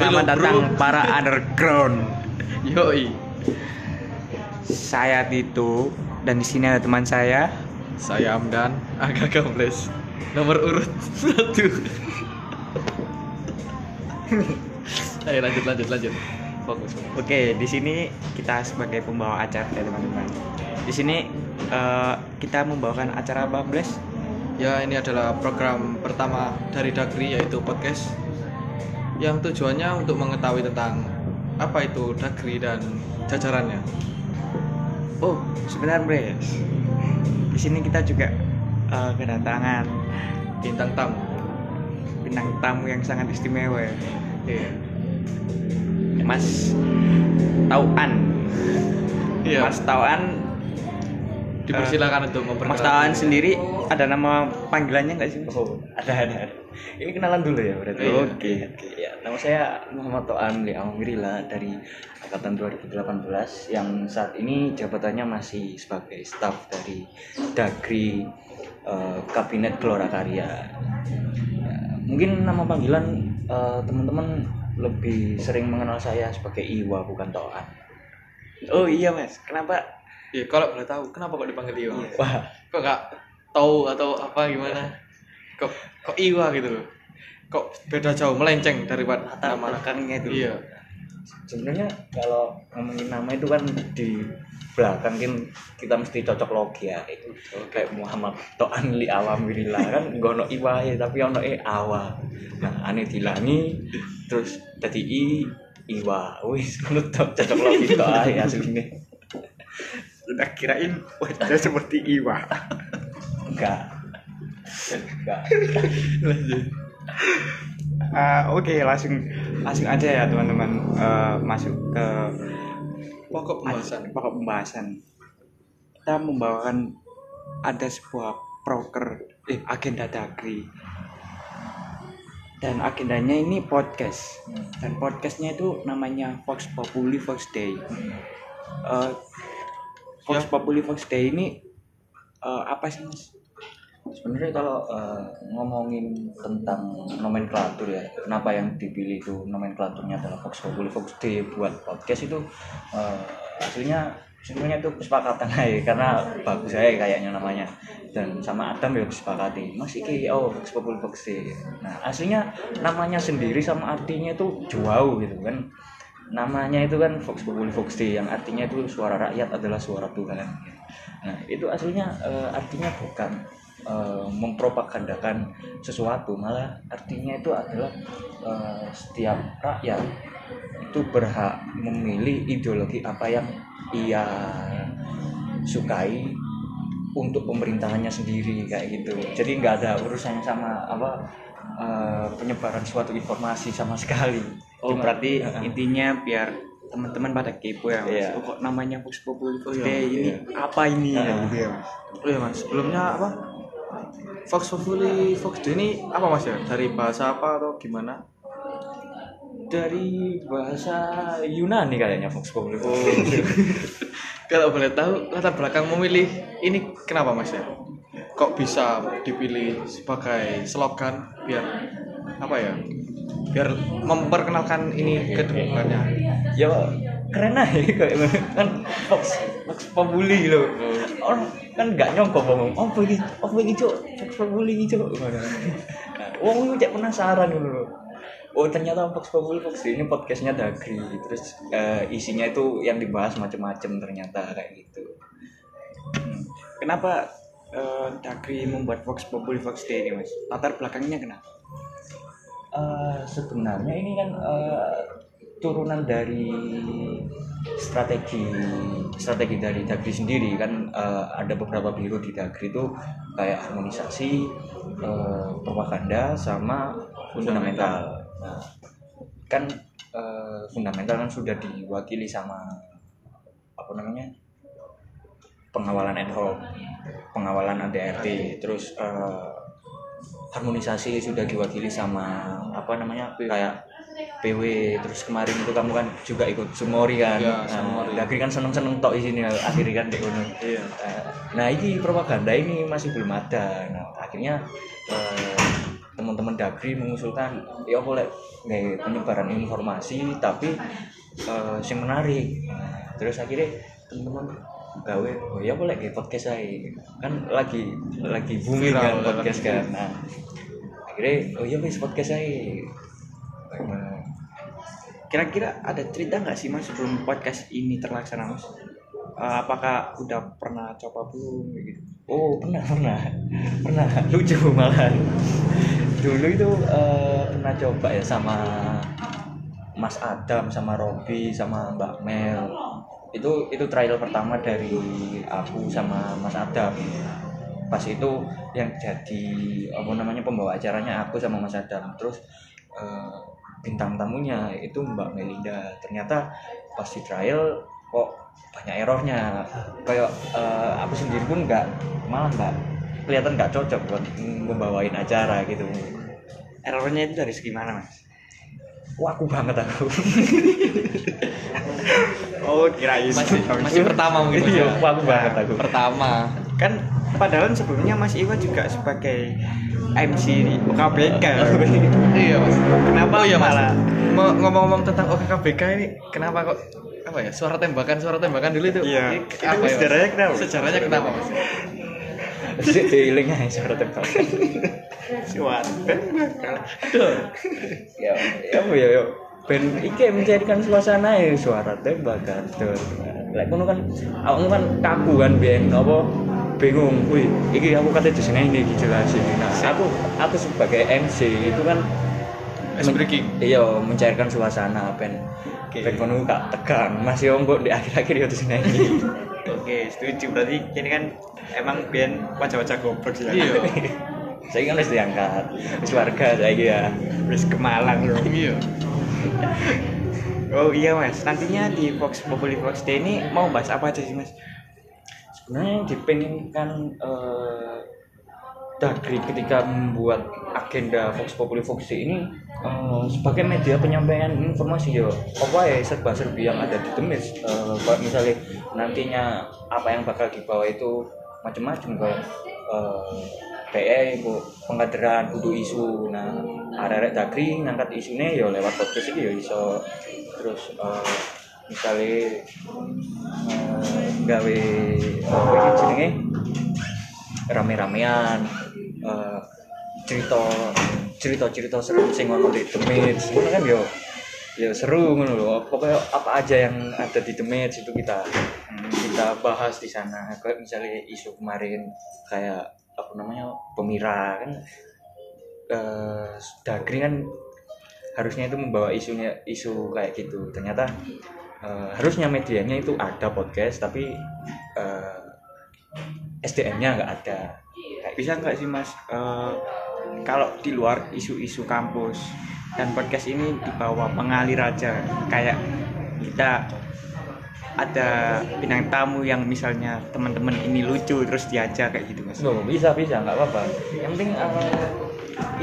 Selamat Hello, datang bro. para underground. Yoi. Saya Tito dan di sini ada teman saya. Saya Amdan, agak gables. Nomor urut satu. Ayo lanjut lanjut lanjut. Fokus. fokus. Oke, di sini kita sebagai pembawa acara ya teman-teman. Di sini eh, kita membawakan acara apa, Bles? Ya ini adalah program pertama dari Dagri yaitu podcast yang tujuannya untuk mengetahui tentang apa itu Dagri dan jajarannya. Oh, sebentar, Bles. Di sini kita juga eh, kedatangan Bintang tamu. bintang tamu yang sangat istimewa. Iya. Mas Tauan. Iya. Mas Tauan Dipersilakan untuk memperkenalkan. Mas Tawan sendiri ada nama panggilannya nggak sih? Oh, ada ada. Ini kenalan dulu ya berarti. Iya. Oke. Oke, ya. Nama saya Muhammad Toan Li Amirila dari angkatan 2018 yang saat ini jabatannya masih sebagai staf dari Dagri eh, Kabinet Gelora Karya. Ya, mungkin nama panggilan eh, teman-teman lebih sering mengenal saya sebagai Iwa bukan Toan. Oh iya mas, kenapa? Iya, kalau boleh tahu, kenapa kok dipanggil Iwa? Wah, Kok nggak tahu atau apa gimana? Kok kok Iwa gitu loh? Kok beda jauh, melenceng daripada Latar nama belakangnya itu. Iya. sebenarnya kalau ngomongin nama itu kan di belakang kan kita mesti cocok logi ya itu kayak Muhammad Toan li awamillah kan nggak ono iwa ya tapi ono e awa nah aneh dilangi terus jadi i iwa wis menurut cocok logi to ae aslinya Udah kirain wajah seperti Iwa. enggak enggak Ah, Oke, langsung langsung aja ya teman-teman Eh, masuk ke Pokok pembahasan. pokok pembahasan. Kita membawakan ada sebuah proker eh agenda dagri dan agendanya ini podcast dan podcastnya itu namanya Vox Populi Vox Day. Eh, Vox Ya. Populi Vox Day ini eh, apa sih mas? sebenarnya kalau eh, ngomongin tentang nomenklatur ya kenapa yang dipilih itu nomenklaturnya adalah Fox Populi Fox D buat podcast itu eh, aslinya sebenarnya itu kesepakatan aja karena bagus aja kayaknya namanya dan sama Adam ya kesepakati mas iki oh Fox Populi Fox D nah aslinya namanya sendiri sama artinya itu jauh gitu kan namanya itu kan Fox Populi Fox D yang artinya itu suara rakyat adalah suara Tuhan. Nah itu aslinya eh, artinya bukan eh, mempropagandakan sesuatu malah artinya itu adalah eh, setiap rakyat itu berhak memilih ideologi apa yang ia sukai untuk pemerintahannya sendiri kayak gitu. Jadi nggak ada urusannya sama apa eh, penyebaran suatu informasi sama sekali Oh Cuma- berarti Heeh. intinya biar teman-teman pada kepo ya mas. Iya. Oh, kok namanya Vox Populi Vox Oh, iya, Day ini iya. apa ini ya? Gitu ya, Mas? Oh iya mas, sebelumnya apa? Fox Populi Fox D ini apa mas ya? Dari bahasa apa atau gimana? dari bahasa Yunani kayaknya Fox Populi Oh. Kalau boleh tahu latar belakang memilih ini kenapa mas ya? Kok bisa dipilih sebagai slogan biar apa ya? Biar memperkenalkan ini ke depannya. ya keren aja kayak kan Fox Fox Populi loh orang kan nggak nyongkok ngomong oh begini oh begini cok Fox Populi cok wong cek penasaran loh oh ternyata Fox Populi Fox ini podcastnya Dagri. Terus eh, isinya itu yang dibahas macam-macam ternyata kayak gitu. Hmm. Kenapa eh, Dagri membuat Vox Populi Vox Day ini mas? Latar belakangnya kenapa? Eh, sebenarnya ini kan eh, turunan dari strategi strategi dari Dagri sendiri kan eh, ada beberapa biro di Dagri itu kayak harmonisasi eh, propaganda sama fundamental. Nah, kan eh, fundamental kan sudah diwakili sama apa namanya pengawalan ad hoc, pengawalan ADRT, terus eh, harmonisasi sudah diwakili sama apa namanya kayak PW terus kemarin itu kamu kan juga ikut Sumori kan? Iya, nah, kan seneng seneng tok di sini akhirnya kan di gunung. Iya. nah ini propaganda ini masih belum ada. Nah akhirnya eh, teman-teman Dagri mengusulkan ya boleh nggak penyebaran informasi tapi eh sing menarik. Nah, terus akhirnya teman-teman gawe oh ya boleh kayak podcast saya kan lagi lagi booming kan podcast kan. nah akhirnya oh iya wis podcast saya Kira-kira ada cerita nggak sih mas sebelum podcast ini terlaksana mas? Eh, apakah udah pernah coba belum gitu? Oh pernah pernah. Pernah. Lucu malah dulu itu eh, pernah coba ya sama Mas Adam sama Robi sama Mbak Mel itu itu trial pertama dari aku sama Mas Adam. Pas itu yang jadi apa namanya pembawa acaranya aku sama Mas Adam. Terus eh, bintang tamunya itu Mbak Melinda. Ternyata pas di trial kok banyak errornya. Kayak eh, aku sendiri pun nggak malah nggak kelihatan nggak cocok buat membawain acara gitu. Errornya itu dari segi mana mas? Wah aku banget aku. Oh kirain masih masih pertama mungkin iya ya? wah aku banget aku. Pertama. Kan padahal sebelumnya Mas Iwa juga sebagai MC di UKBK. iya mas. Kenapa oh iya mas. malah? Ngomong-ngomong tentang OKKBK ini kenapa kok apa ya suara tembakan suara tembakan dulu itu? Iya. Apa ya, sejarahnya kenapa? sejarahnya kenapa mas Sik diiling aja suara tembakan suatu bakal. ya ya apa ya ya? Ben iki mencairkan suasana ya suara tembakan tuh lek ngono kan awakmu kan kaku kan biyen apa? Bingung. Wih iki aku kata di sini ini dijelasin. Nah aku aku sebagai MC itu kan Ice breaking. iya mencairkan suasana ben. Oke. ben ngono gak tegang. Mas yo mbok di akhir-akhir yo di sini Oke, setuju. Berarti ini kan emang biar wajah-wajah goblok ya. iya saya kan harus diangkat wis warga saya ya Wis ke Malang loh. iya Oh iya mas, nantinya di Fox Populi Fox Day ini mau bahas apa aja sih mas? sebenarnya yang dipengenkan eh, Dagri ketika membuat agenda Fox Populi Fox ini eh, sebagai media penyampaian informasi ya apa ya serba serbi yang ada di Demis Eh, kalau misalnya nantinya apa yang bakal dibawa itu macam-macam kayak eh, PE itu pengkaderan kudu isu. Nah arek Dagri ngangkat isunya ya lewat podcast ini ya iso. Terus eh, misalnya eh, gawe jenenge? Rame-ramean eh, cerita cerita cerita seru sing ono di demit ngono kan yo yo seru ngono lho. Pokoknya apa aja yang ada di demit itu kita kita bahas di sana. Kayak misalnya isu kemarin kayak apa namanya pemira kan eh Dagri kan harusnya itu membawa isunya isu kayak gitu. Ternyata eh, harusnya medianya itu ada podcast tapi eh, SDM-nya nggak ada Bisa nggak sih mas, eh, kalau di luar isu-isu kampus dan podcast ini dibawa pengalir aja, kayak kita ada bintang tamu yang misalnya teman-teman ini lucu terus diajak kayak gitu mas. Loh, bisa bisa nggak apa-apa. Yang penting eh,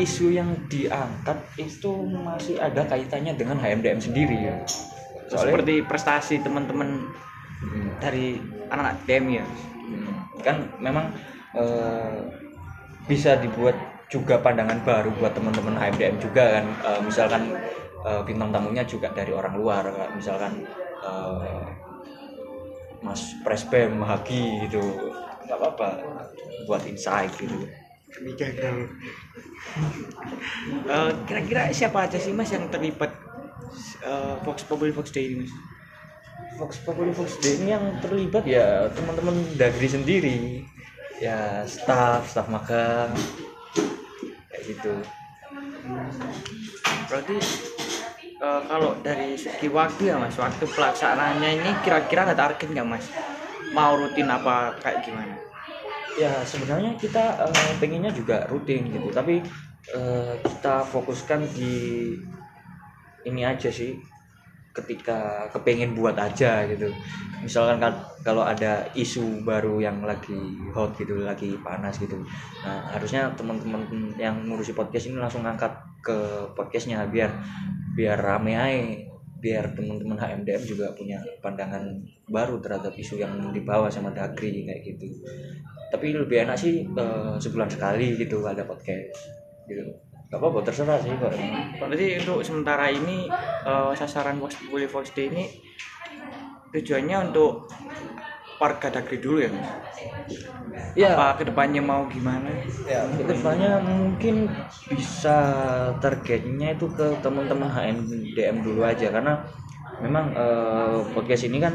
isu yang diangkat itu masih ada kaitannya dengan HMDM sendiri ya. Soalnya Seperti prestasi teman-teman Hmm, dari anak-anak DM ya. hmm, kan memang eh, bisa dibuat juga pandangan baru buat teman-teman HMDM juga kan Eh, misalkan eh, bintang tamunya juga dari orang luar kayak misalkan eh, Mas Presbem Hagi gitu nggak apa-apa buat insight gitu gagal. Eh, kira-kira siapa aja sih mas yang terlibat eh, Fox Populi Fox Day ini mas? Fox Populi Fox Day ini yang terlibat ya teman-teman Dagri sendiri ya staff staff magang kayak gitu. Berarti eh, kalau dari segi waktu ya mas, waktu pelaksanaannya ini kira-kira ada target nggak mas? Mau rutin apa kayak gimana? ya sebenarnya kita eh, pengennya juga rutin gitu. Tapi eh, kita fokuskan di ini aja sih ketika kepengen buat aja gitu. Misalkan kan kalau ada isu baru yang lagi hot gitu lagi panas gitu. Nah harusnya teman-teman yang ngurusi podcast ini langsung ngangkat ke podcastnya biar biar rame aja biar teman-teman HMDM juga punya pandangan baru terhadap isu yang dibawa sama Dagri kayak gitu. Tapi lebih enak sih eh, sebulan sekali gitu ada podcast gitu Gak apa-apa terserah sih kok. Berarti untuk sementara ini eh, sasaran Populi Vox Day ini tujuannya untuk warga Dagri dulu ya Mas? Ya, Apa ke depannya mau gimana? ya ke depannya mungkin bisa targetnya itu ke teman-teman HMDM dulu aja karena memang eh, podcast ini kan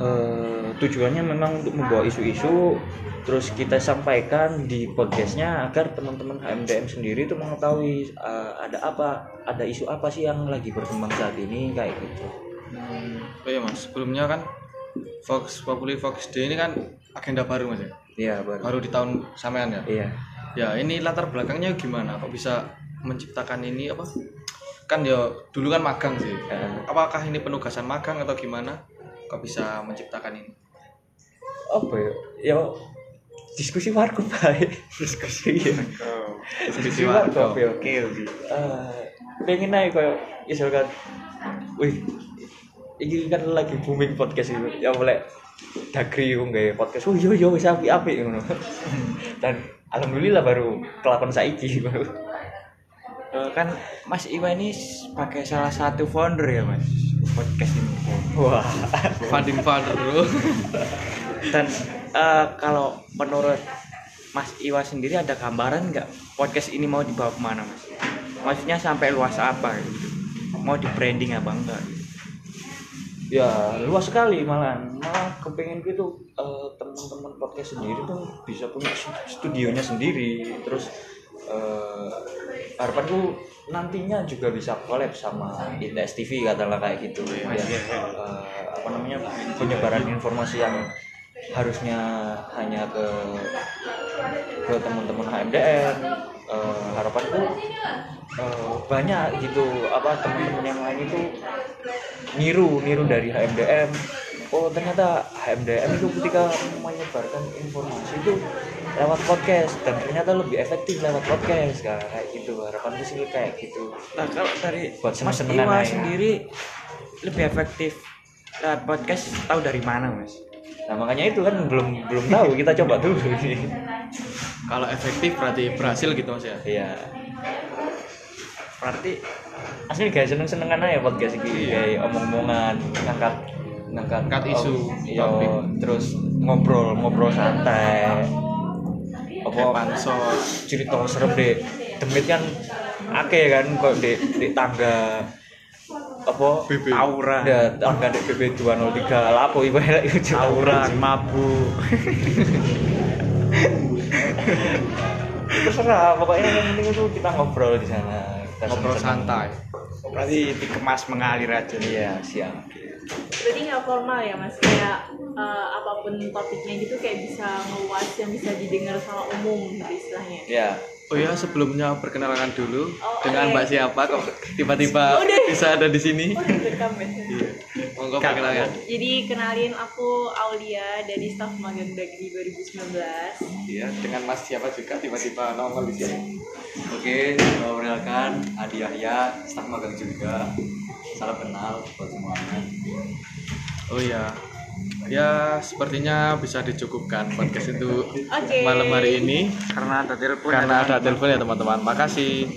eh, tujuannya memang untuk membawa isu-isu terus kita sampaikan di podcastnya agar teman-teman HMDM sendiri itu mengetahui eh, ada apa ada isu apa sih yang lagi berkembang saat ini kayak gitu Oh iya mas, sebelumnya kan Fox Populi Fox Day ini kan agenda baru mas ya? iya baru Baru di tahun sampean ya? iya Ya ini latar belakangnya gimana? Kok bisa menciptakan ini apa? Kan ya dulu kan magang sih. Apakah ini penugasan magang atau gimana? Kok bisa menciptakan ini? apa ya? Ya diskusi warkop baik diskusi ya. Diskusi warkop warkop. ya oke oke. Eh, pengen naik kayak misalkan wih ini kan lagi booming podcast itu ya boleh dagri wong gawe podcast. Oh iya iya wis apik apik ngono. Dan alhamdulillah baru kelakon saiki baru Eh, kan Mas Iwa ini sebagai salah satu founder ya Mas podcast ini. wah Funding father bro. Dan eh, kalau menurut Mas Iwa sendiri ada gambaran nggak podcast ini mau dibawa ke mana Mas? Maksudnya sampai luas apa gitu? Mau di branding apa enggak? gitu? ya luas sekali malah malah kepengen gitu eh, teman-teman podcast sendiri tuh bisa punya stu- studionya sendiri terus eh, harapanku nantinya juga bisa collab sama ITS TV katakanlah kayak gitu. Ya Eh, apa namanya penyebaran informasi yang harusnya hanya ke ke teman-teman HMDN eh, harapanku eh, banyak gitu apa teman-teman yang lain itu niru niru dari HMDM oh ternyata HMDM itu ketika menyebarkan informasi itu lewat podcast dan ternyata lebih efektif lewat podcast Kak. kayak gitu harapanku sih kayak gitu Nah kalau dari Buat Mas Iwa aja. sendiri lebih efektif lewat podcast tahu dari mana Mas? nah makanya itu kan belum belum tahu kita coba dulu Kalau efektif berarti berhasil gitu mas ya? iya Berarti asli guys seneng senengan aja podcast ini kayak omong-omongan ngangkat ngangkat isu, topik. terus ngobrol ngobrol santai apa pansos. cerita serem deh demit kan akeh kan kok di di tangga apa BB. tawuran, ya tangga di BB 203 lapo cerita tawuran, sih. mabuk. terserah pokoknya yang penting itu kita ngobrol di sana Kita Ngobrol santai. Berarti dikemas mengalir aja nih. iya siap berarti nggak formal ya mas kayak eh, apa pun topiknya gitu kayak bisa ngeluas yang bisa didengar sama umum gitu istilahnya ya Oh ya sebelumnya perkenalkan dulu Oh, dengan oke. Mbak siapa kok tiba-tiba bisa ada di sini. oh ya Monggo perkenalkan. jadi kenalin aku Aulia dari staf magang Dagri 2019 Iya, dengan Mas siapa juga tiba-tiba nongol di sini. Oke, perkenalkan Adi Yahya, staf magang juga. Salam kenal buat semuanya. Oh iya. Ya, sepertinya bisa dicukupkan podcast itu Oke. malam hari ini Karena ada telepon. karena ya, ada telepon ya teman-teman. Makasih.